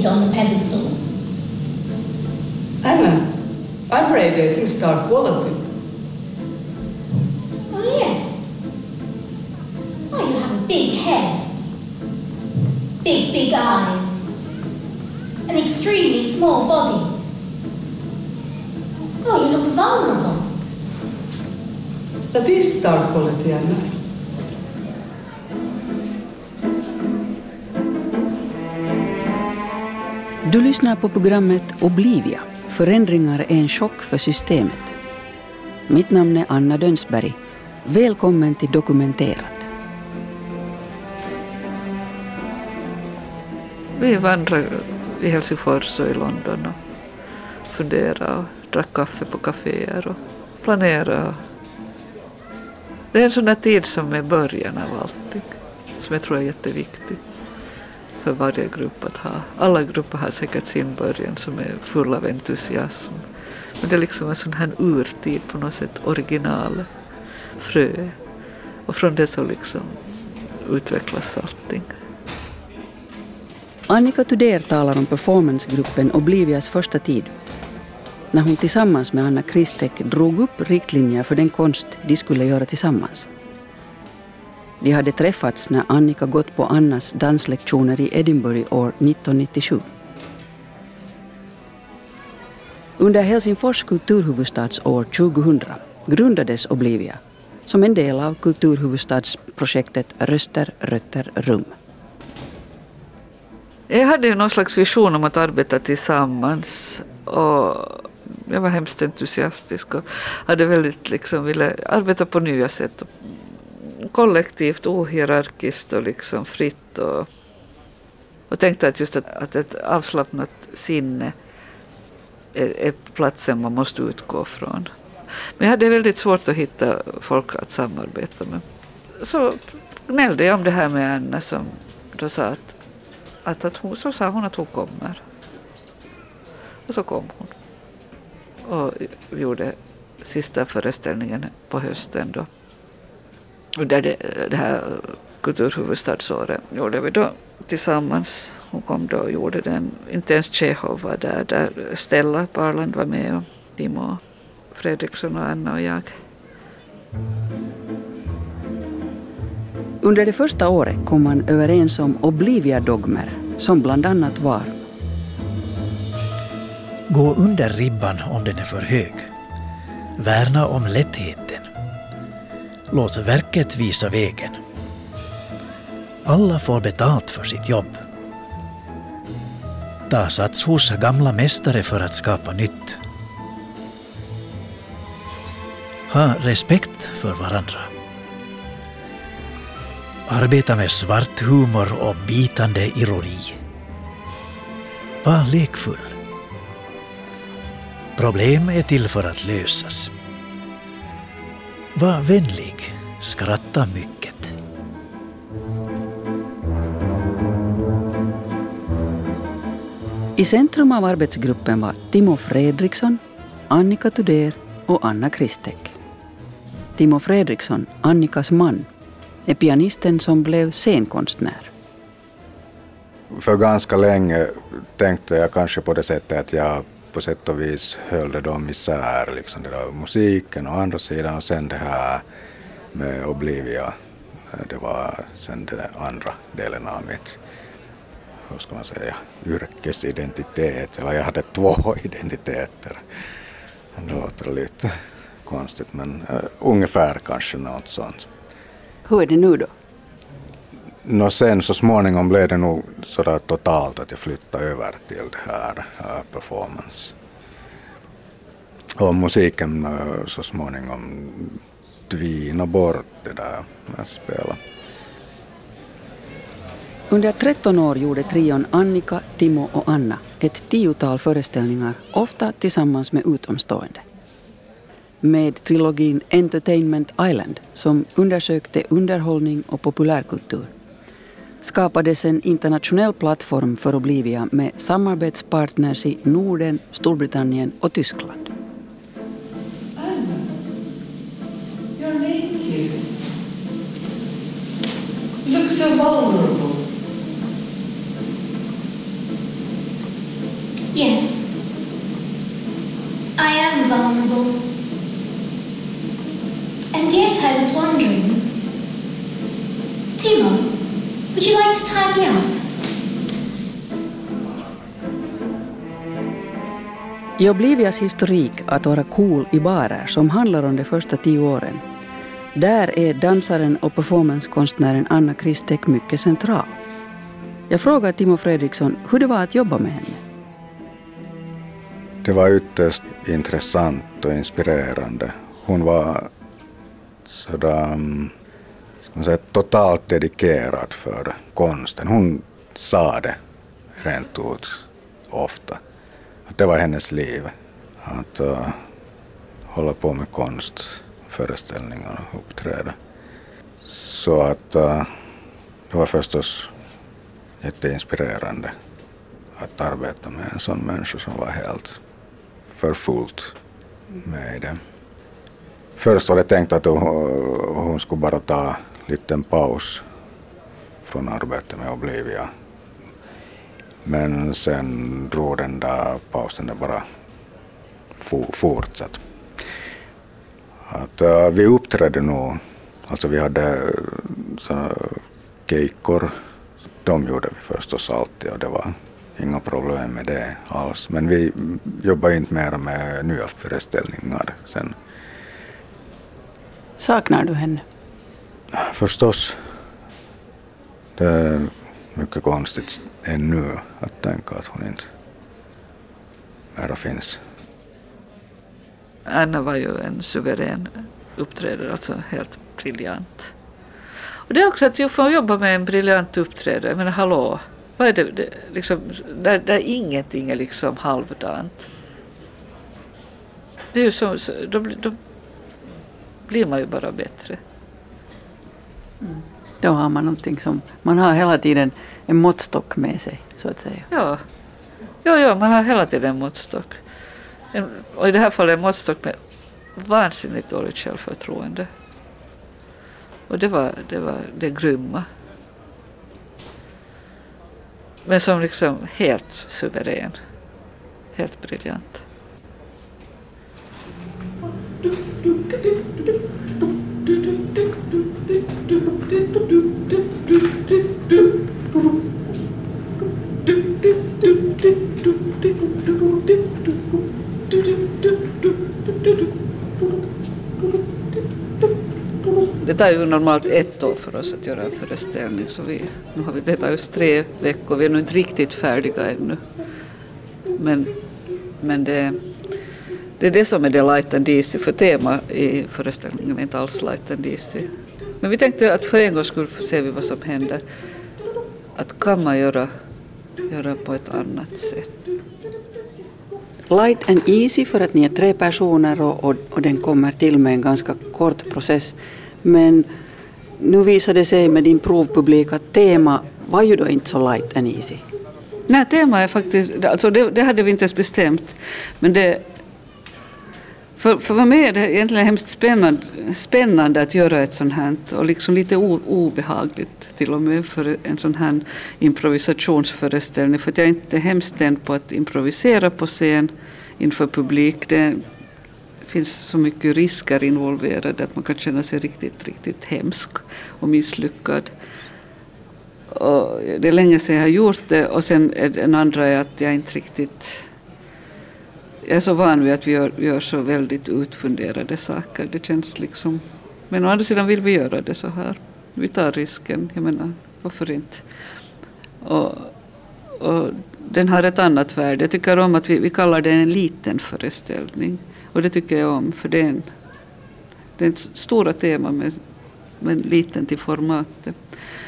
naked on the pedestal? Anna, I'm radiating star quality. Oh, yes. Oh, you have a big head. Big, big eyes. An extremely small body. Oh, you look vulnerable. That is star quality, Anna. Du lyssnar på programmet Oblivia. Förändringar är en chock för systemet. Mitt namn är Anna Dönsberg. Välkommen till Dokumenterat. Vi vandrade i Helsingfors och i London och funderade och drack kaffe på kaféer och planerade. Det är en sån där tid som är början av allting, som jag tror är jätteviktig för varje grupp att ha. Alla grupper har säkert sin början som är full av entusiasm. Men det är liksom en sån här urtid på något sätt, original frö. Och från det så liksom utvecklas allting. Annika Tudér talar om performancegruppen Oblivias första tid. När hon tillsammans med Anna Kristek drog upp riktlinjer för den konst de skulle göra tillsammans. De hade träffats när Annika gått på Annas danslektioner i Edinburgh år 1997. Under Helsingfors kulturhuvudstadsår 2000 grundades Oblivia som en del av kulturhuvudstadsprojektet Röster, rötter, rum. Jag hade ju någon slags vision om att arbeta tillsammans och jag var hemskt entusiastisk och hade väldigt liksom ville arbeta på nya sätt. Kollektivt, ohierarkiskt och liksom fritt och, och tänkte att just att, att ett avslappnat sinne är, är platsen man måste utgå från. Men jag hade väldigt svårt att hitta folk att samarbeta med. Så gnällde jag om det här med Anna som då sa att, att, att hon, så sa hon att hon kommer. Och så kom hon. Och gjorde sista föreställningen på hösten då. Under det, det här kulturhuvudstadsåret gjorde vi då tillsammans. Hon kom då och gjorde den. Inte ens Tjechov var där. där Stella Parland var med och Timo Fredriksson och Anna och jag. Under det första året kom man överens om Oblivia-dogmer som bland annat var Gå under ribban om den är för hög. Värna om lättheten. Låt verket visa vägen. Alla får betalt för sitt jobb. Ta sats hos gamla mästare för att skapa nytt. Ha respekt för varandra. Arbeta med svart humor och bitande ironi. Var lekfull. Problem är till för att lösas. Var vänlig. Skratta mycket. I centrum av arbetsgruppen var Timo Fredriksson, Annika Tudér och Anna Kristek. Timo Fredriksson, Annikas man, är pianisten som blev scenkonstnär. För ganska länge tänkte jag kanske på det sättet att jag på sätt och vis höll det dem isär, liksom det där musiken å andra sidan och sen det här med Oblivia, det var sen den andra delen av mitt, hur ska man säga, yrkesidentitet, eller jag hade två identiteter. Det låter lite konstigt men uh, ungefär kanske något sånt. Hur är det nu då? No sen så småningom blev det nog sådär totalt att jag flyttade över till det här uh, performance. Och musiken uh, så småningom tvina bort det där med att spela. Under 13 år gjorde trion Annika, Timo och Anna ett tiotal föreställningar, ofta tillsammans med utomstående. Med trilogin Entertainment Island, som undersökte underhållning och populärkultur, skapades en internationell plattform för Oblivia med samarbetspartners i Norden, Storbritannien och Tyskland. Anna, so vulnerable. Yes. I am vulnerable. And yet I was wondering. Timo, would you like to tie me up? I Oblivias historik att vara cool i barer som handlar om de första tio åren, där är dansaren och performancekonstnären Anna Kristek mycket central. Jag frågar Timo Fredriksson hur det var att jobba med henne. Det var ytterst intressant och inspirerande. Hon var sådär, mm, ska totalt dedikerad för konsten. Hon sa det rent ut ofta. Äh, att äh, det var hennes liv. Att uh, hålla på med konst, föreställningar och uppträda. Så att uh, det var förstås jätteinspirerande att arbeta med en sån människa som var helt för fullt med i det. Först var det tänkt att hon skulle bara ta liten paus från arbetet med Oblivia. Men sen drog den där pausen det bara fortsatt. Att, uh, vi uppträdde nog, alltså vi hade äh, så, keikkor, de gjorde vi förstås alltid och det var inga problem med det alls. Men vi jobbar inte mer med nya föreställningar sen. Saknar du henne? Förstås. Det är mycket konstigt ännu att tänka att hon inte mera finns. Anna var ju en suverän uppträdare, alltså helt briljant. Och det är också att jag får jobba med en briljant uppträdare, jag menar hallå, vad är det, det liksom, där, där ingenting är liksom halvdant. Det är ju som, då, då blir man ju bara bättre. Mm. Då har man någonting som, man har hela tiden en måttstock med sig så att säga. Ja, ja, ja man har hela tiden en måttstock. En, och i det här fallet en måttstock med vansinnigt dåligt självförtroende. Och det var det, var det grymma. Men som liksom helt suverän. Helt briljant. Det tar ju normalt ett år för oss att göra en föreställning så vi, nu har vi, det tar just tre veckor, vi är nog inte riktigt färdiga ännu. Men, men det, det är det som är det light and easy, för tema i föreställningen är inte alls light and easy. Men vi tänkte att för en gångs skull ser vi vad som händer. Att kan man göra, göra på ett annat sätt? Light and easy för att ni är tre personer och, och, och den kommer till med en ganska kort process. Men nu visade det sig med din provpublik att tema var ju då inte så light and easy. Nej, tema är faktiskt, alltså det, det hade vi inte ens bestämt. Men det, för, för mig är det egentligen hemskt spännande, spännande att göra ett sånt här och liksom lite o, obehagligt till och med för en sån här improvisationsföreställning. För jag är inte hemskt tänd på att improvisera på scen inför publik. Det finns så mycket risker involverade att man kan känna sig riktigt, riktigt hemsk och misslyckad. Och det är länge sedan jag har gjort det och sen är den andra är att jag inte riktigt jag är så van vid att vi gör, gör, så väldigt utfunderade saker. Det känns liksom... Men å andra sidan vill vi göra det så här. Vi tar risken. Jag menar, varför inte? Och, och den har ett annat värde. Jag tycker om att vi, vi kallar det en liten föreställning. Och det tycker jag om, för det är, en, det är ett stora tema men, men liten till formatet.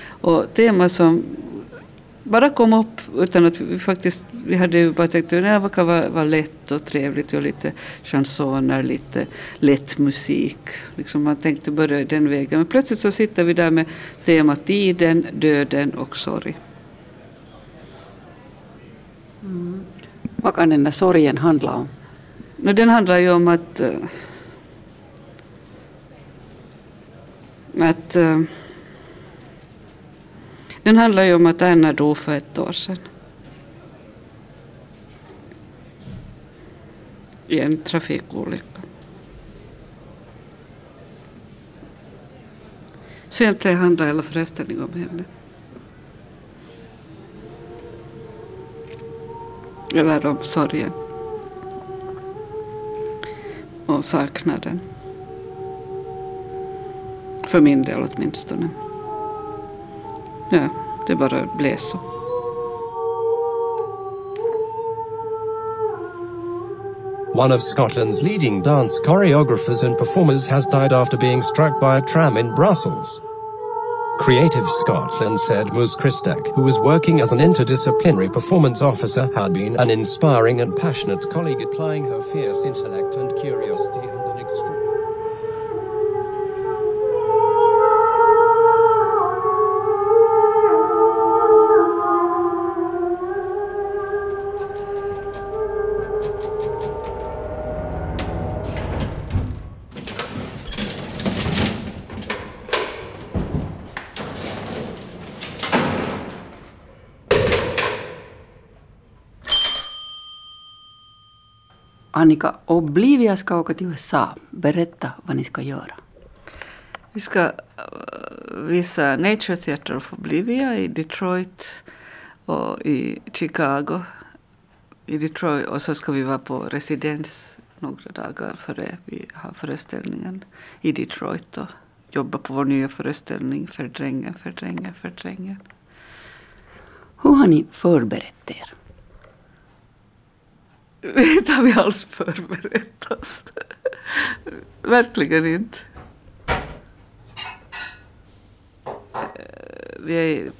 Och tema som bara kom upp utan att vi faktiskt, vi hade ju bara tänkt att det kan vara, vara lätt och trevligt och lite chansoner, lite lätt musik. Liksom man tänkte börja den vägen. Men plötsligt så sitter vi där med temat tiden, döden och sorg. Mm. Vad kan den där sorgen handla om? No, den handlar ju om att, eh, att eh, den handlar ju om att Anna dog för ett år sedan. i en trafikolycka. Så egentligen handlar hela föreställningen om henne. Eller om sorgen. Och saknaden. För min del åtminstone. Ja, det. One of Scotland's leading dance choreographers and performers has died after being struck by a tram in Brussels. Creative Scotland said Mus Christek, who was working as an interdisciplinary performance officer, had been an inspiring and passionate colleague applying her fierce intellect and curiosity Annika, Oblivia ska åka till USA. Berätta vad ni ska göra. Vi ska äh, visa Nature Theatre of Oblivia i Detroit och i Chicago. I Detroit och så ska vi vara på residens några dagar före vi har föreställningen i Detroit och jobba på vår nya föreställning Fördrängen, fördrängen, fördrängen. Hur har ni förberett er? Inte har vi alls förberett oss. Verkligen inte. Eh, vi är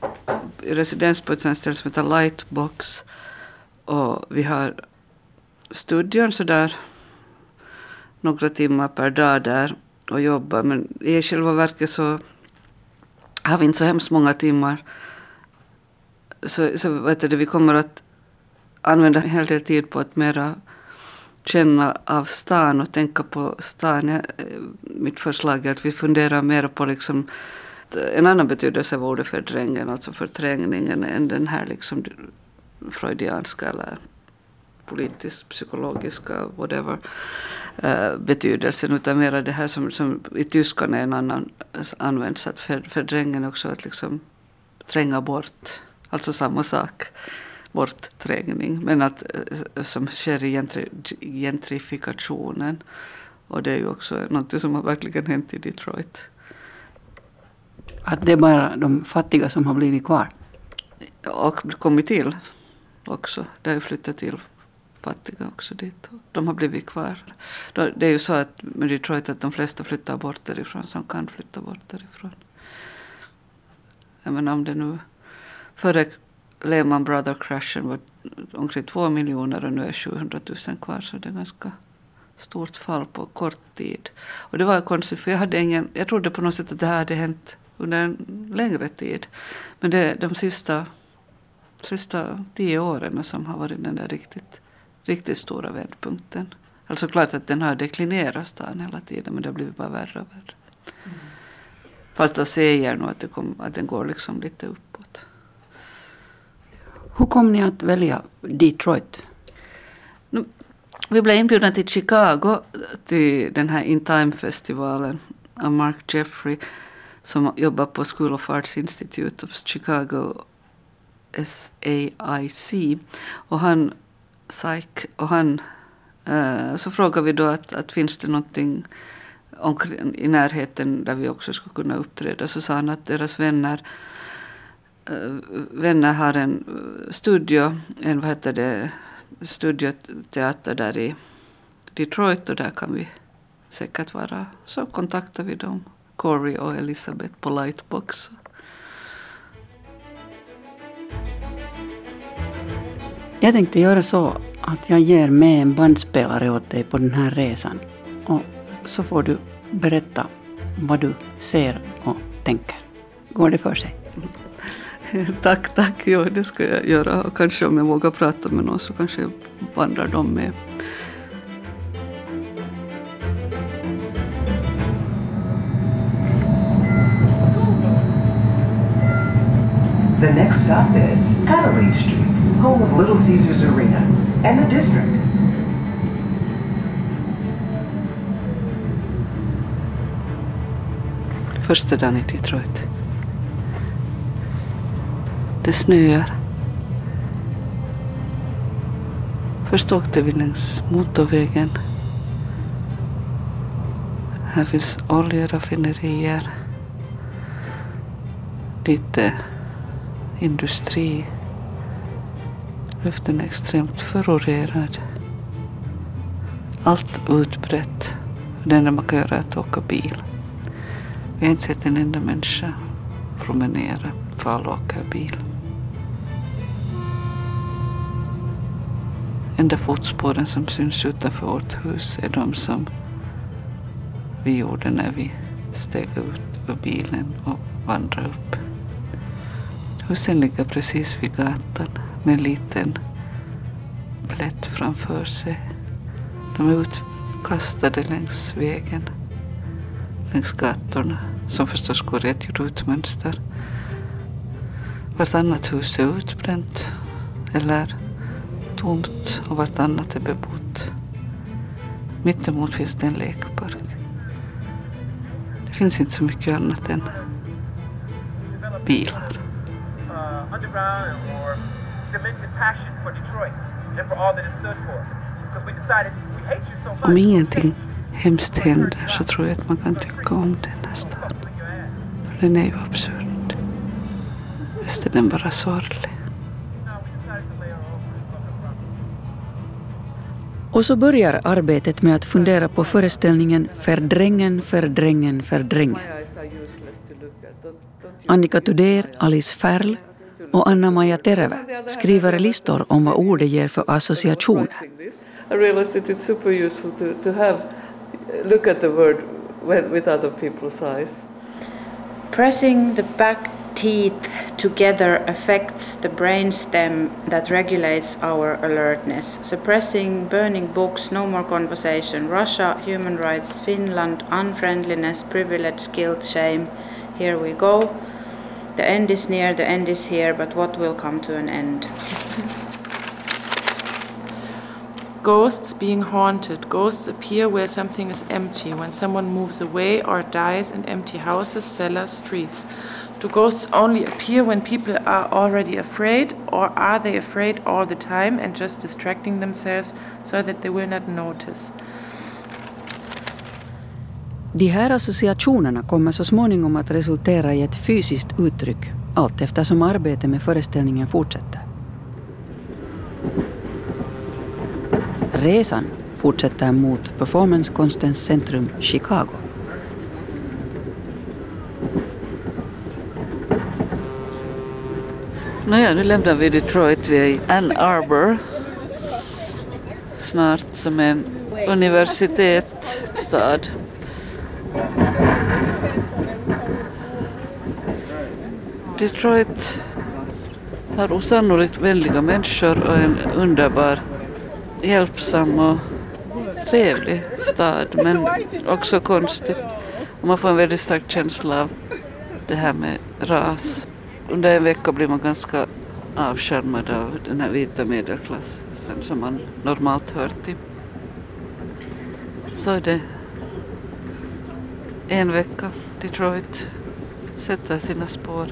i residens på ett sånt ställe som heter Lightbox. Och vi har studion sådär några timmar per dag där och jobbar. Men i själva verket så har vi inte så hemskt många timmar. Så, så vet du, vi kommer att använda en hel del tid på att mera känna av stan och tänka på stan. Eh, mitt förslag är att vi funderar mer på liksom en annan betydelse av ordet fördrängen, alltså förträngningen, än den här liksom freudianska eller politisk, psykologiska, whatever, uh, betydelsen, utan mera det här som, som i tyskan är en annan används, att för, fördrängen också att liksom tränga bort, alltså samma sak bortträngning, men att, eh, som sker i gentri, gentrifikationen. Och det är ju också något som har verkligen hänt i Detroit. Att det är bara de fattiga som har blivit kvar? Och kommit till också. Det har ju flyttat till fattiga också dit. De har blivit kvar. Det är ju så att med Detroit att de flesta flyttar bort därifrån som kan flytta bort därifrån. Jag menar om det nu före Lehman Brothers-kraschen var omkring två miljoner och nu är 700 000 kvar så det är ganska stort fall på kort tid. Och det var konstigt för jag hade ingen, jag trodde på något sätt att det här hade hänt under en längre tid. Men det är de sista, sista tio åren som har varit den där riktigt, riktigt stora vändpunkten. Alltså klart att den har deklinerat stan hela tiden men det har blivit bara värre och värre. Mm. Fast jag säger nog att, det kom, att den går liksom lite uppåt. Hur kom ni att välja Detroit? Vi blev inbjudna till Chicago till den här In Time-festivalen av Mark Jeffrey som jobbar på School of Arts Institute of Chicago, SAIC. Och han, psych, och han uh, så frågade vi då att, att finns det någonting omkring, i närheten där vi också skulle kunna uppträda. Så sa han att deras vänner uh, Eh, vänner har en eh, studio, en vad heter det, studioteater där i Detroit och där kan vi säkert vara. Så kontaktar vi dem, Corey och Elisabeth på Lightbox. Jag tänkte göra så att jag ger med en bandspelare åt dig på den här resan. Och så får du berätta vad du ser och tänker. Går det för sig? tack, tack. Det ska jag göra. Och kanske om jag vågar prata med någon så kanske vandrar de med. The next stop is Adelaide Street, home of Little Caesars Arena and the district. Första dagen i Detroit. Det snöar. Först åkte vi längs motorvägen. Här finns oljeraffinerier. Lite industri. Luften är extremt förorenad. Allt utbrett. Det enda man kan göra är att åka bil. Vi har inte sett en enda människa promenera för alla åker bil. Enda fotspåren som syns utanför vårt hus är de som vi gjorde när vi steg ut ur bilen och vandrade upp. Husen ligger precis vid gatan med en liten plätt framför sig. De är utkastade längs vägen, längs gatorna, som förstås går i ett rutmönster. Vartannat hus är utbränt eller tomt och vartannat är bebott. Mittemot finns det en lekpark. Det finns inte så mycket annat än bilar. Om ingenting hemskt händer så tror jag att man kan tycka om den här staden. För den är ju absurd. Visst är den bara sorglig. Och så börjar arbetet med att fundera på föreställningen Fördrängen, fördrängen, fördrängen. Annika Tudér, Alice Färl och Anna-Maja Tereve skriver listor om vad ordet ger för associationer. I realized that it's super useful to, to have look at the word with other people's eyes. Pressing the back teeth together affects the brainstem that regulates our alertness. Suppressing burning books, no more conversation, Russia, human rights, Finland, unfriendliness, privilege, guilt, shame. Here we go. The end is near, the end is here, but what will come to an end? Ghosts being haunted. Ghosts appear where something is empty, when someone moves away or dies in empty houses, cellars, streets. Do ghosts only appear when people are already afraid, or are they afraid all the time and just distracting themselves so that they will not notice? De här associationerna kommer så småningom att resultera i ett fysiskt uttryck allt eftersom arbetet med föreställningen fortsätter. Resan fortsätter mot performancekonstens centrum Chicago. Nåja, nu lämnar vi Detroit. Vi är i Ann Arbor. Snart som en universitetsstad. Detroit har osannolikt vänliga människor och en underbar, hjälpsam och trevlig stad, men också konstig. Och man får en väldigt stark känsla av det här med ras. Under en vecka blir man ganska avskärmad av den här vita medelklassen som man normalt hör till. Så är det en vecka. Detroit sätter sina spår.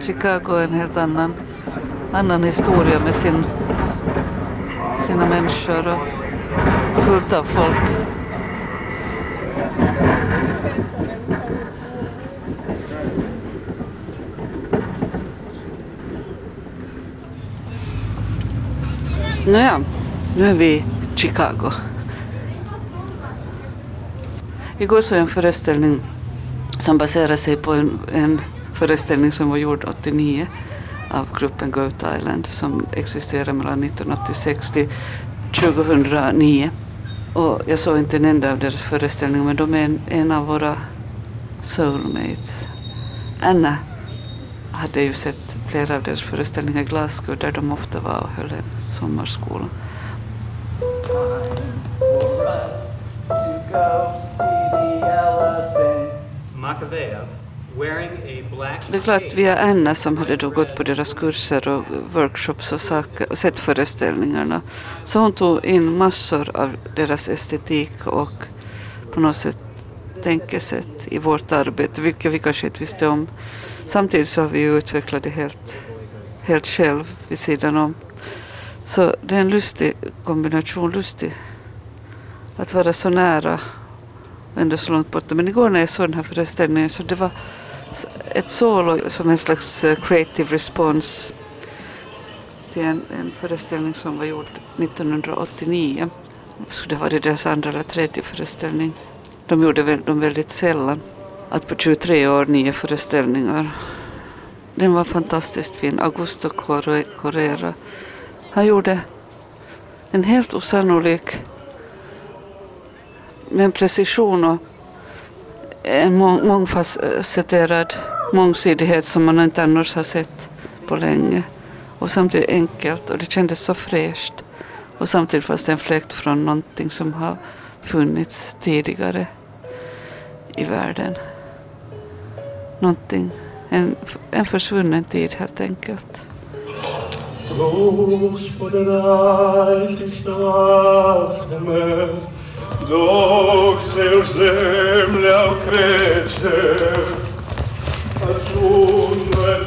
Chicago är en helt annan, annan historia med sin, sina människor och fullt av folk. Nåja, nu är vi i Chicago. Igår såg jag en föreställning som baserar sig på en, en föreställning som var gjord 89 av gruppen Goat Island som existerade mellan 1986 till 2009. Och jag såg inte en enda av deras föreställningar men de är en, en av våra soulmates. Anna hade ju sett flera av deras föreställningar i Glasgow där de ofta var och höll en sommarskola. Det är klart, via Anna som hade då gått på deras kurser och workshops och, saker, och sett föreställningarna. Så hon tog in massor av deras estetik och på något sätt tänkesätt i vårt arbete, vilket vi kanske inte visste om. Samtidigt så har vi ju utvecklat det helt, helt själv vid sidan om. Så det är en lustig kombination, lustig att vara så nära och ändå så långt borta. Men igår när jag såg den här föreställningen så det var ett solo som en slags eh, creative response till en, en föreställning som var gjord 1989. Det skulle ha varit deras andra eller tredje föreställning. De gjorde dem väldigt sällan. Att på 23 år, nio föreställningar. Den var fantastiskt fin. Augusto Correra. Han gjorde en helt osannolik med precision och en mångfacetterad mångsidighet som man inte annars har sett på länge. Och samtidigt enkelt och det kändes så fräscht. Och samtidigt fanns det en fläkt från någonting som har funnits tidigare i världen. Någonting, en, en försvunnen tid helt enkelt. Dok se już zemlja okreće, a čudno je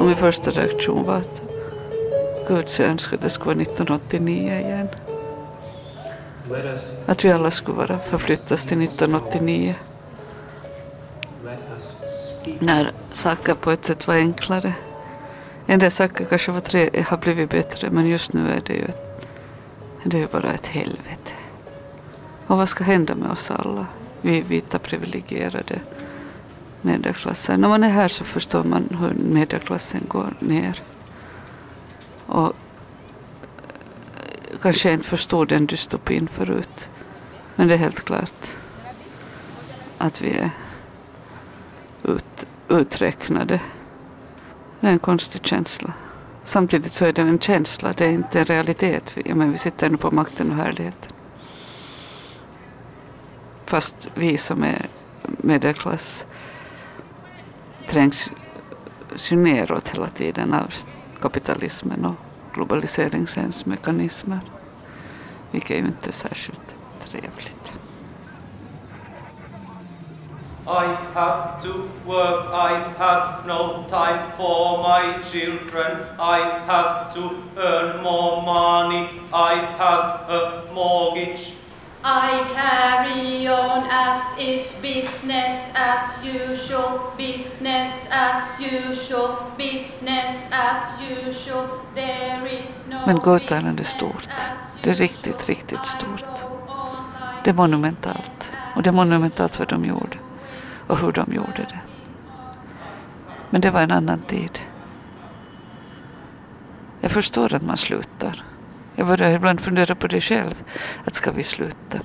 Och min första reaktion var att Gud så önskar att det skulle vara 1989 igen. Att vi alla skulle vara förflyttas till 1989. När saker på ett sätt var enklare. En del saker kanske var tre, har blivit bättre men just nu är det ju ett, det är bara ett helvete. Och vad ska hända med oss alla? Vi vita privilegierade medelklassen. När man är här så förstår man hur medelklassen går ner. Och kanske inte förstod den dystopin förut. Men det är helt klart att vi är ut, uträknade. Det är en konstig känsla. Samtidigt så är det en känsla, det är inte en realitet. Ja, men vi sitter nu på makten och härligheten. Fast vi som är medelklass trängs ju neråt hela tiden av kapitalismen och globaliseringens mekanismer. Vilket ju inte är särskilt trevligt. I have to work, I have no time for my children. I have to earn more money, I have a mortgage. I carry on as if business as usual, business as usual, business as usual. There is no Men Götaland är stort. Det är riktigt, riktigt stort. Det är monumentalt. Och det är monumentalt vad de gjorde. Och hur de gjorde det. Men det var en annan tid. Jag förstår att man slutar. Jag börjar ibland fundera på det själv. Att ska vi sluta?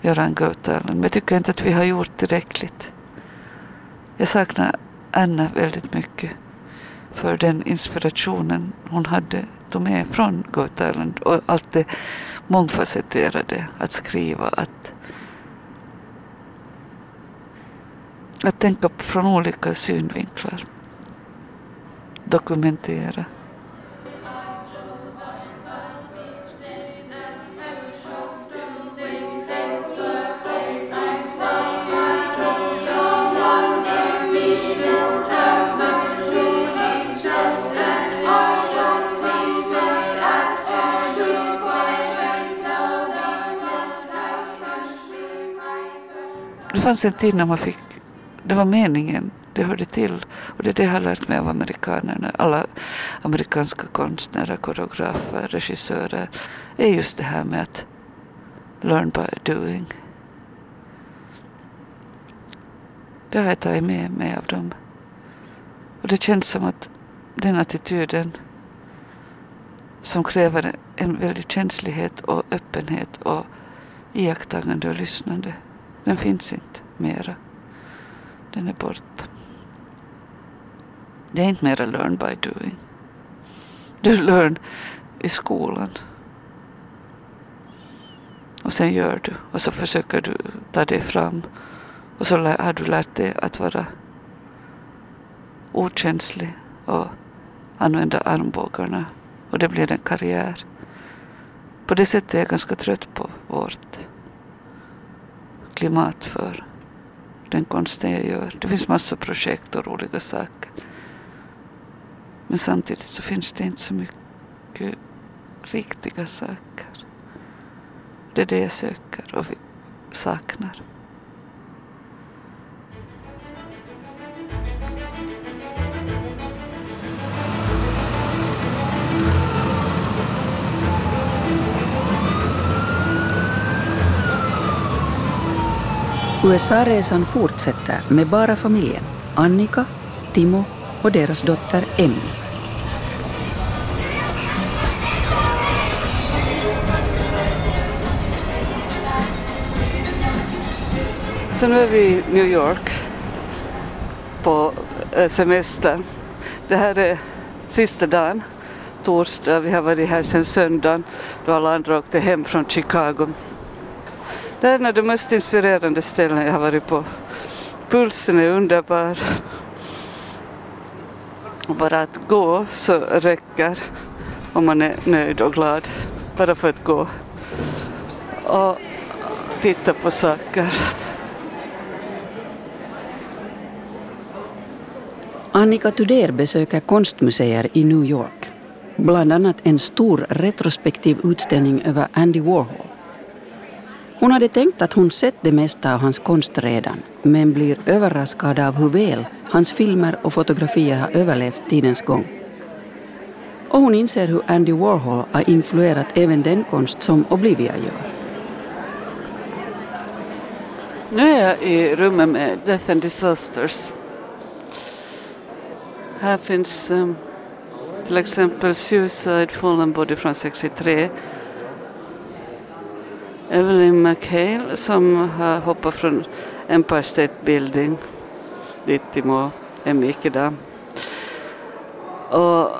Göra en Goatalen. Men jag tycker inte att vi har gjort tillräckligt. Jag saknar Anna väldigt mycket för den inspirationen hon hade tog med från Götaland Island och allt det mångfacetterade att skriva, att, att tänka från olika synvinklar, dokumentera. Det fanns en tid när man fick, det var meningen, det hörde till. Och det är det jag har lärt mig av amerikanerna. Alla amerikanska konstnärer, koreografer, regissörer. är just det här med att learn by doing. Det har jag tagit med mig av dem. Och det känns som att den attityden som kräver en väldig känslighet och öppenhet och iakttagande och lyssnande den finns inte mera. Den är borta. Det är inte mera learn by doing. Du learn i skolan. Och sen gör du och så försöker du ta dig fram. Och så har du lärt dig att vara okänslig och använda armbågarna. Och det blir en karriär. På det sättet är jag ganska trött på vårt klimat för den konsten jag gör. Det finns massa projekt och roliga saker. Men samtidigt så finns det inte så mycket riktiga saker. Det är det jag söker och saknar. USA-resan fortsätter med bara familjen. Annika, Timo och deras dotter Emmy. Så nu är vi i New York på eh, semester. Det här är sista dagen, torsdag. Vi har varit här sedan söndagen då alla andra åkte hem från Chicago. Det är en av de mest inspirerande ställen jag har varit på. Pulsen är underbar. Bara att gå så räcker om man är nöjd och glad. Bara för att gå. Och titta på saker. Annika Tudér besöker konstmuseer i New York. Bland annat en stor retrospektiv utställning över Andy Warhol. Hon hade tänkt att hon sett det mesta av hans konst redan, men blir överraskad av hur väl hans filmer och fotografier har överlevt tidens gång. Och hon inser hur Andy Warhol har influerat även den konst som Oblivia gör. Nu är jag i rummet med Death and Disasters. Här finns um, till exempel Suicide Fallen Body från 63 Evelyn McHale som har hoppat från Empire State Building dit i Emmy idag. Och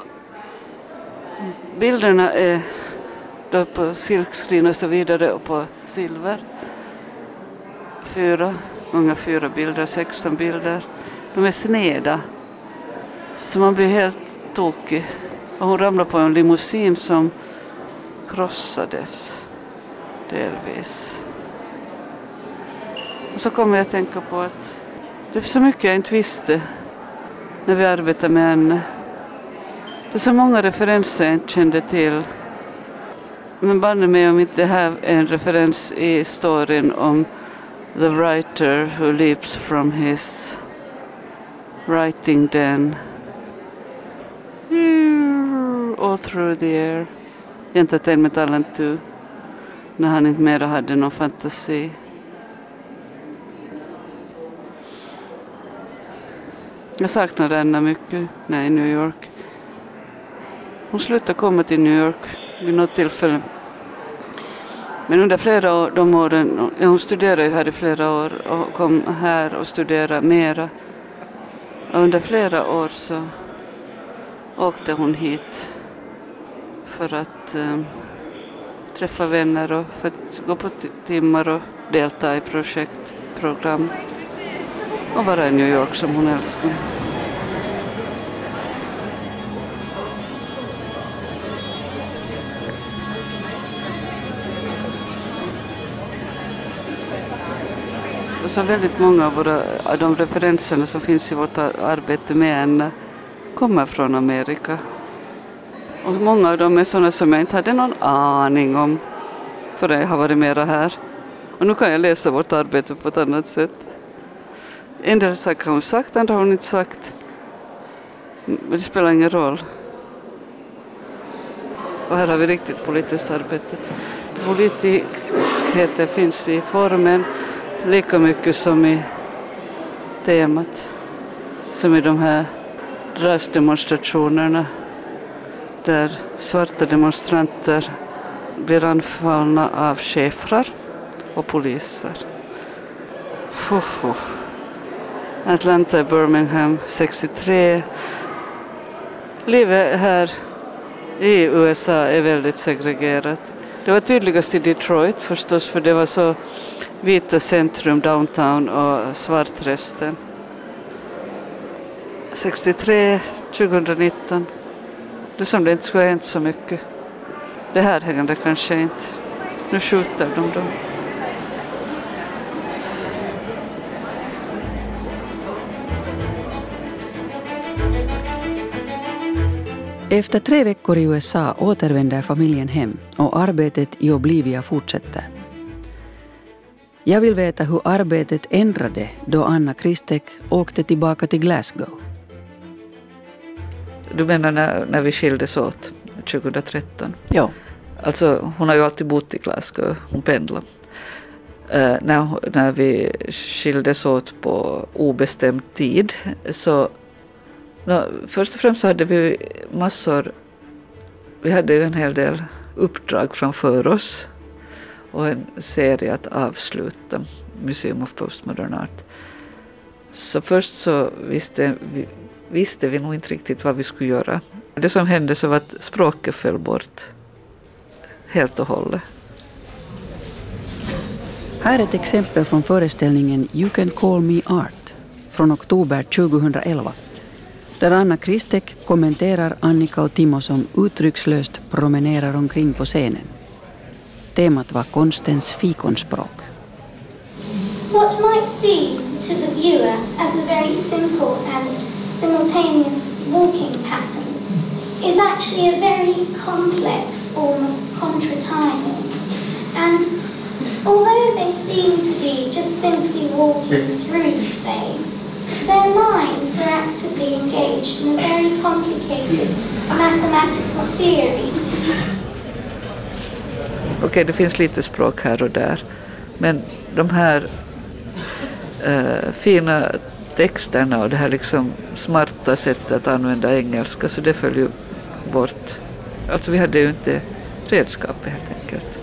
bilderna är då på silkscreen och så vidare och på silver. Fyra gånger fyra bilder, 16 bilder. De är sneda. Så man blir helt tokig. Och hon ramlade på en limousin som krossades delvis. Och så kommer jag att tänka på att det är så mycket jag inte visste när vi arbetade med henne. Det är så många referenser jag inte kände till. Men banne mig om inte det här är en referens i storyn om the writer who leaps from his writing den all through the air. Entertainment Island 2 när han inte mera hade någon fantasi. Jag saknar henne mycket när jag är i New York. Hon slutade komma till New York vid något tillfälle. Men under flera år, de åren, ja, hon studerade ju här i flera år och kom här och studerade mera. Och under flera år så åkte hon hit för att eh, träffa vänner och för att gå på timmar och delta i projektprogram och vara i New York som hon älskar. Och så väldigt många av, våra, av de referenserna som finns i vårt arbete med henne kommer från Amerika. Och många av dem är sådana som jag inte hade någon aning om förrän jag har varit mera här. Och nu kan jag läsa vårt arbete på ett annat sätt. En del saker har hon sagt, andra har hon inte sagt. Men det spelar ingen roll. Och här har vi riktigt politiskt arbete. Politiskheten finns i formen lika mycket som i temat. Som i de här rasdemonstrationerna där svarta demonstranter blir anfallna av schäfrar och poliser. Fuhu. Atlanta, Birmingham 63. Livet här i USA är väldigt segregerat. Det var tydligast i Detroit förstås, för det var så vita centrum, downtown och svart resten. 63, 2019. Det är som det inte skulle ha hänt så mycket. Det här händer kanske inte. Nu skjuter de dem. Efter tre veckor i USA återvänder familjen hem och arbetet i Oblivia fortsätter. Jag vill veta hur arbetet ändrade då Anna Kristek åkte tillbaka till Glasgow. Du menar när, när vi skildes åt 2013? Ja. Alltså hon har ju alltid bott i Glasgow, hon pendlar. Uh, när, när vi skildes åt på obestämd tid så no, först och främst så hade vi massor, vi hade ju en hel del uppdrag framför oss och en serie att avsluta, Museum of Postmodern Art. Så först så visste vi, visste vi nog inte riktigt vad vi skulle göra. Det som hände så var att språket föll bort helt och hållet. Här är ett exempel från föreställningen You can call me art från oktober 2011 där Anna Kristek kommenterar Annika och Timo som uttryckslöst promenerar omkring på scenen. Temat var konstens fikonspråk. What might seem to the viewer as a very simple and simultaneous walking pattern is actually a very complex form of contratiming. And although they seem to be just simply walking through space, their minds are actively engaged in a very complicated mathematical theory. Okej, okay, det finns lite språk här och där, men de här uh, fina texterna och det här liksom smarta sättet att använda engelska, så det föll ju bort. Alltså vi hade ju inte redskapet helt enkelt.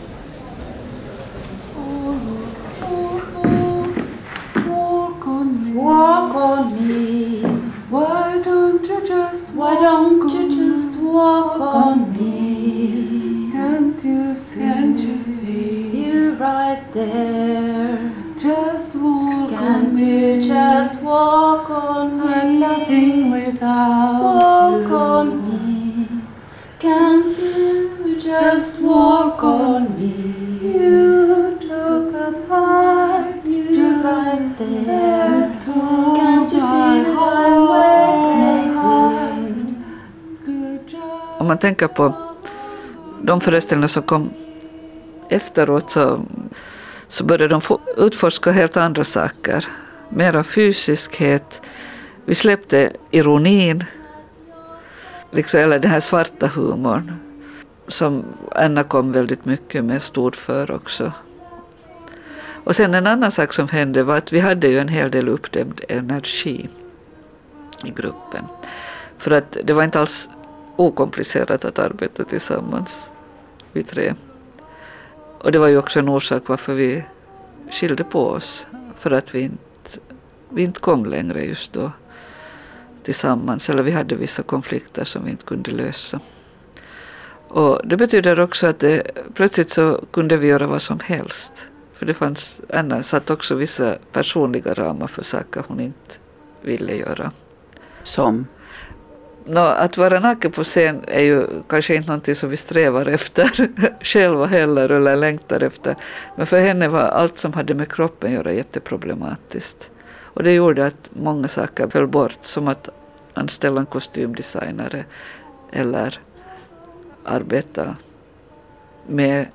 Walk on me. Why don't you just Why don't you just walk on me? Can't you see? Can't you see? You right there. Just walk Can't on you just walk on me? I'm nothing without walk you. Walk on me. Can't you just walk on me? You took a part. You right there. Can't you see I'm waiting? Om man tänker på de föreställningar som kom efteråt så, så började de utforska helt andra saker. Mera fysiskhet. Vi släppte ironin, liksom, eller den här svarta humorn som Anna kom väldigt mycket med stod för också. Och sen en annan sak som hände var att vi hade ju en hel del uppdämd energi i gruppen. För att det var inte alls okomplicerat att arbeta tillsammans, vi tre. Och det var ju också en orsak varför vi skilde på oss, för att vi inte, vi inte kom längre just då tillsammans, eller vi hade vissa konflikter som vi inte kunde lösa. Och det betyder också att det, plötsligt så kunde vi göra vad som helst. För det fanns, Anna satt också vissa personliga ramar för saker hon inte ville göra. Som? No, att vara naken på scen är ju kanske inte någonting som vi strävar efter själva heller eller längtar efter. Men för henne var allt som hade med kroppen att göra jätteproblematiskt. Och det gjorde att många saker föll bort, som att anställa en kostymdesignare eller arbeta med,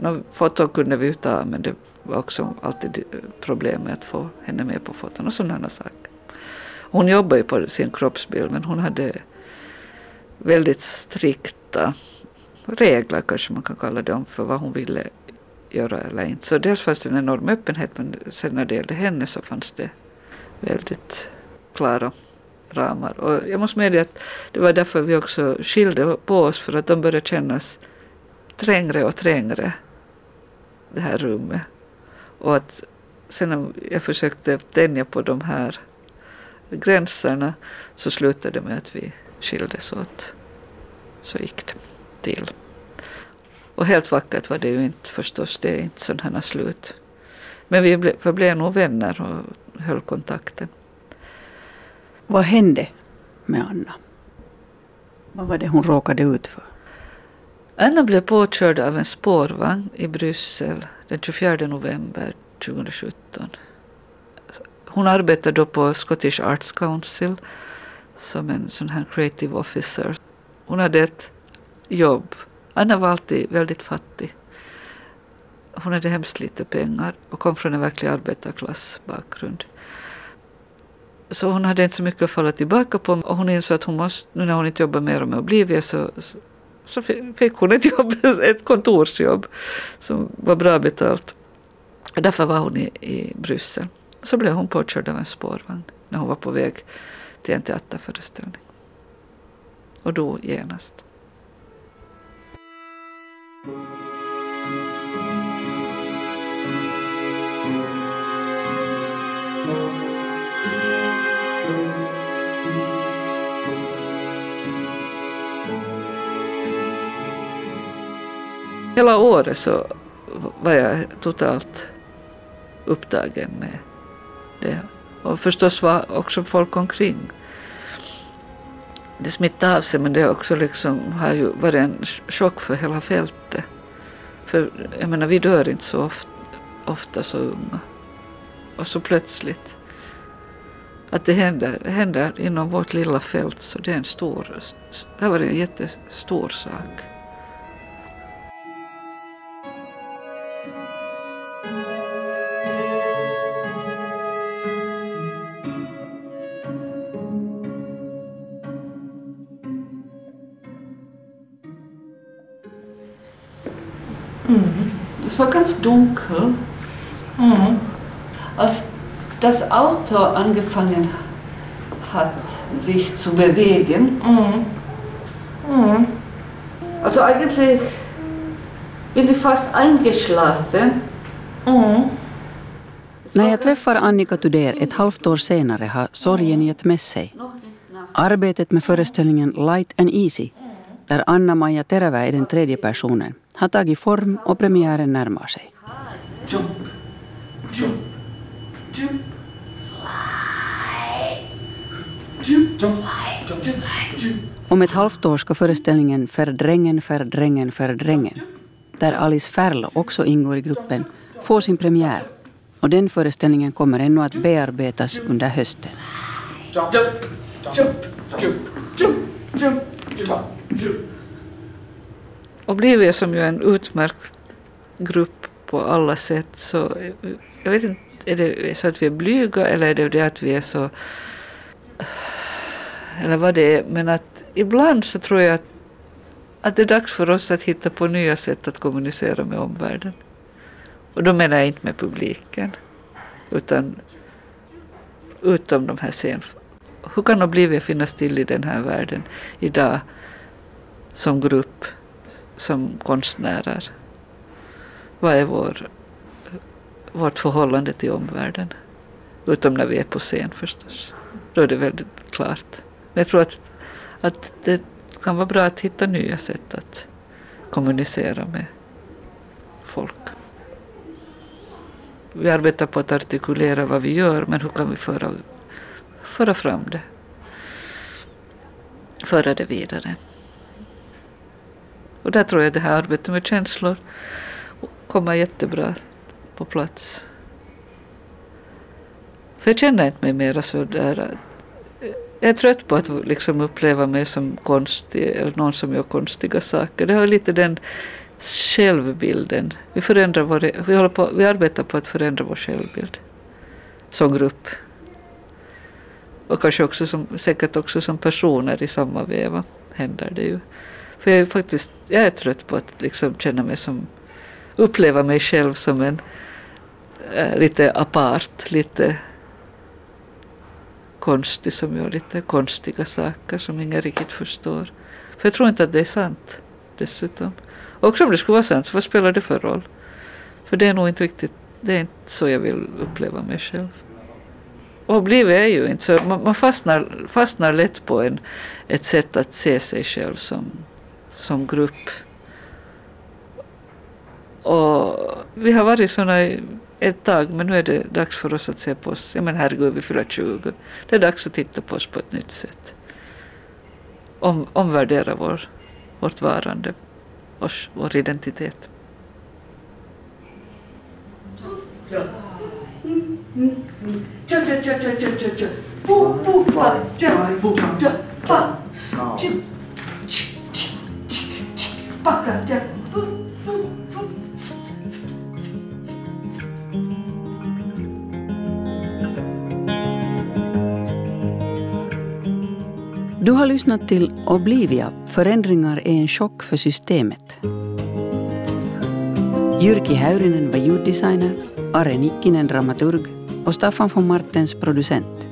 no, foton kunde vi ju ta men det var också alltid problem med att få henne med på foton och sådana saker. Hon jobbade ju på sin kroppsbild men hon hade väldigt strikta regler kanske man kan kalla dem för vad hon ville göra eller inte. Så dels fanns det en enorm öppenhet men sen när det gällde henne så fanns det väldigt klara ramar. Och jag måste medge att det var därför vi också skilde på oss för att de började kännas trängre och trängre, det här rummet. Och att sen när jag försökte tänja på de här gränserna så slutade det med att vi skildes åt. Så gick det till. Och helt vackert var det ju inte förstås, det är inte sådana slut. Men vi ble, förblev nog vänner och höll kontakten. Vad hände med Anna? Vad var det hon råkade ut för? Anna blev påkörd av en spårvagn i Bryssel den 24 november 2017. Hon arbetade då på Scottish Arts Council som en sån här creative officer. Hon hade ett jobb. Anna var alltid väldigt fattig. Hon hade hemskt lite pengar och kom från en verklig arbetarklassbakgrund. Så hon hade inte så mycket att falla tillbaka på och hon insåg att hon måste, nu när hon inte jobbar mer med Oblivia så, så fick hon ett jobb, ett kontorsjobb som var bra betalt. Därför var hon i, i Bryssel. Så blev hon påkörd av en spårvagn när hon var på väg till en teaterföreställning. Och då genast. Hela året så var jag totalt upptagen med det. Och förstås var också folk omkring. Det smittade av sig men det också liksom har ju varit en chock för hela fältet. För jag menar vi dör inte så ofta, ofta så unga. Och så plötsligt. Att det händer, händer inom vårt lilla fält så det är en stor, det har varit en jättestor sak. War ganz dunkel. Mhm. Als das Auto angefangen hat, sich zu bewegen. Mhm. Mhm. Also eigentlich bin ich fast eingeschlafen. Mhm. När jag träffar Annika Tudér ett halvt år senare har sorgen gett med sig. Arbetet med föreställningen Light and Easy, där Anna-Maja Terävä är den tredje personen, har tagit form och premiären närmar sig. Jump, jump, jump. Om ett halvt år ska föreställningen Fördrängen, fördrängen, fördrängen, där Alice Färl också ingår i gruppen, få sin premiär. Och den föreställningen kommer ännu att bearbetas under hösten. Jump, jump, jump, och jump, som ju är en utmärkt grupp på alla sätt så jag vet inte, är det så att vi är blyga eller är det det att vi är så eller vad det är, men att ibland så tror jag att, att det är dags för oss att hitta på nya sätt att kommunicera med omvärlden. Och då menar jag inte med publiken, utan utom de här scen... Hur kan Oblivia finnas till i den här världen idag som grupp, som konstnärer? Vad är vår, vårt förhållande till omvärlden? Utom när vi är på scen förstås. Då är det väldigt klart. Men jag tror att, att det kan vara bra att hitta nya sätt att kommunicera med folk. Vi arbetar på att artikulera vad vi gör, men hur kan vi föra, föra fram det? Föra det vidare. Och där tror jag det här arbetet med känslor kommer jättebra på plats. För jag känner inte mig mera så där eh, jag är trött på att liksom uppleva mig som konstig eller någon som gör konstiga saker. Det har lite den självbilden. Vi, förändrar vår, vi, håller på, vi arbetar på att förändra vår självbild som grupp. Och kanske också som, säkert också som personer i samma veva händer det ju. För jag är faktiskt jag är trött på att liksom känna mig som, uppleva mig själv som en äh, lite apart, lite konstig som gör lite konstiga saker som ingen riktigt förstår. För jag tror inte att det är sant dessutom. Också om det skulle vara sant, så vad spelar det för roll? För det är nog inte riktigt, det är inte så jag vill uppleva mig själv. Och blivit är ju inte så, man, man fastnar, fastnar lätt på en, ett sätt att se sig själv som, som grupp. Och vi har varit såna ett tag, men nu är det dags för oss att se på oss. Ja men herregud, vi fyller 20. Det är dags att titta på oss på ett nytt sätt. Om, omvärdera vår, vårt varande, oss, vår identitet. Ja. Mm, mm, mm. cha cha cha. Pu pu pa Packa, pa Du har lyssnat till Oblivia, förändringar är en chock för systemet. Jyrki Häyrinen var ljuddesigner, Are Nikkinen dramaturg och Staffan von Martens producent.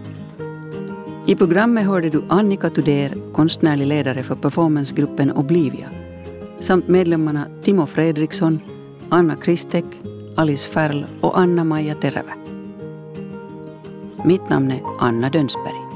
I programmet hörde du Annika Tudér, konstnärlig ledare för performancegruppen Oblivia, samt medlemmarna Timo Fredriksson, Anna Kristek, Alice Färl och Anna-Maja Terävä. Mitt namn är Anna Dönsberg.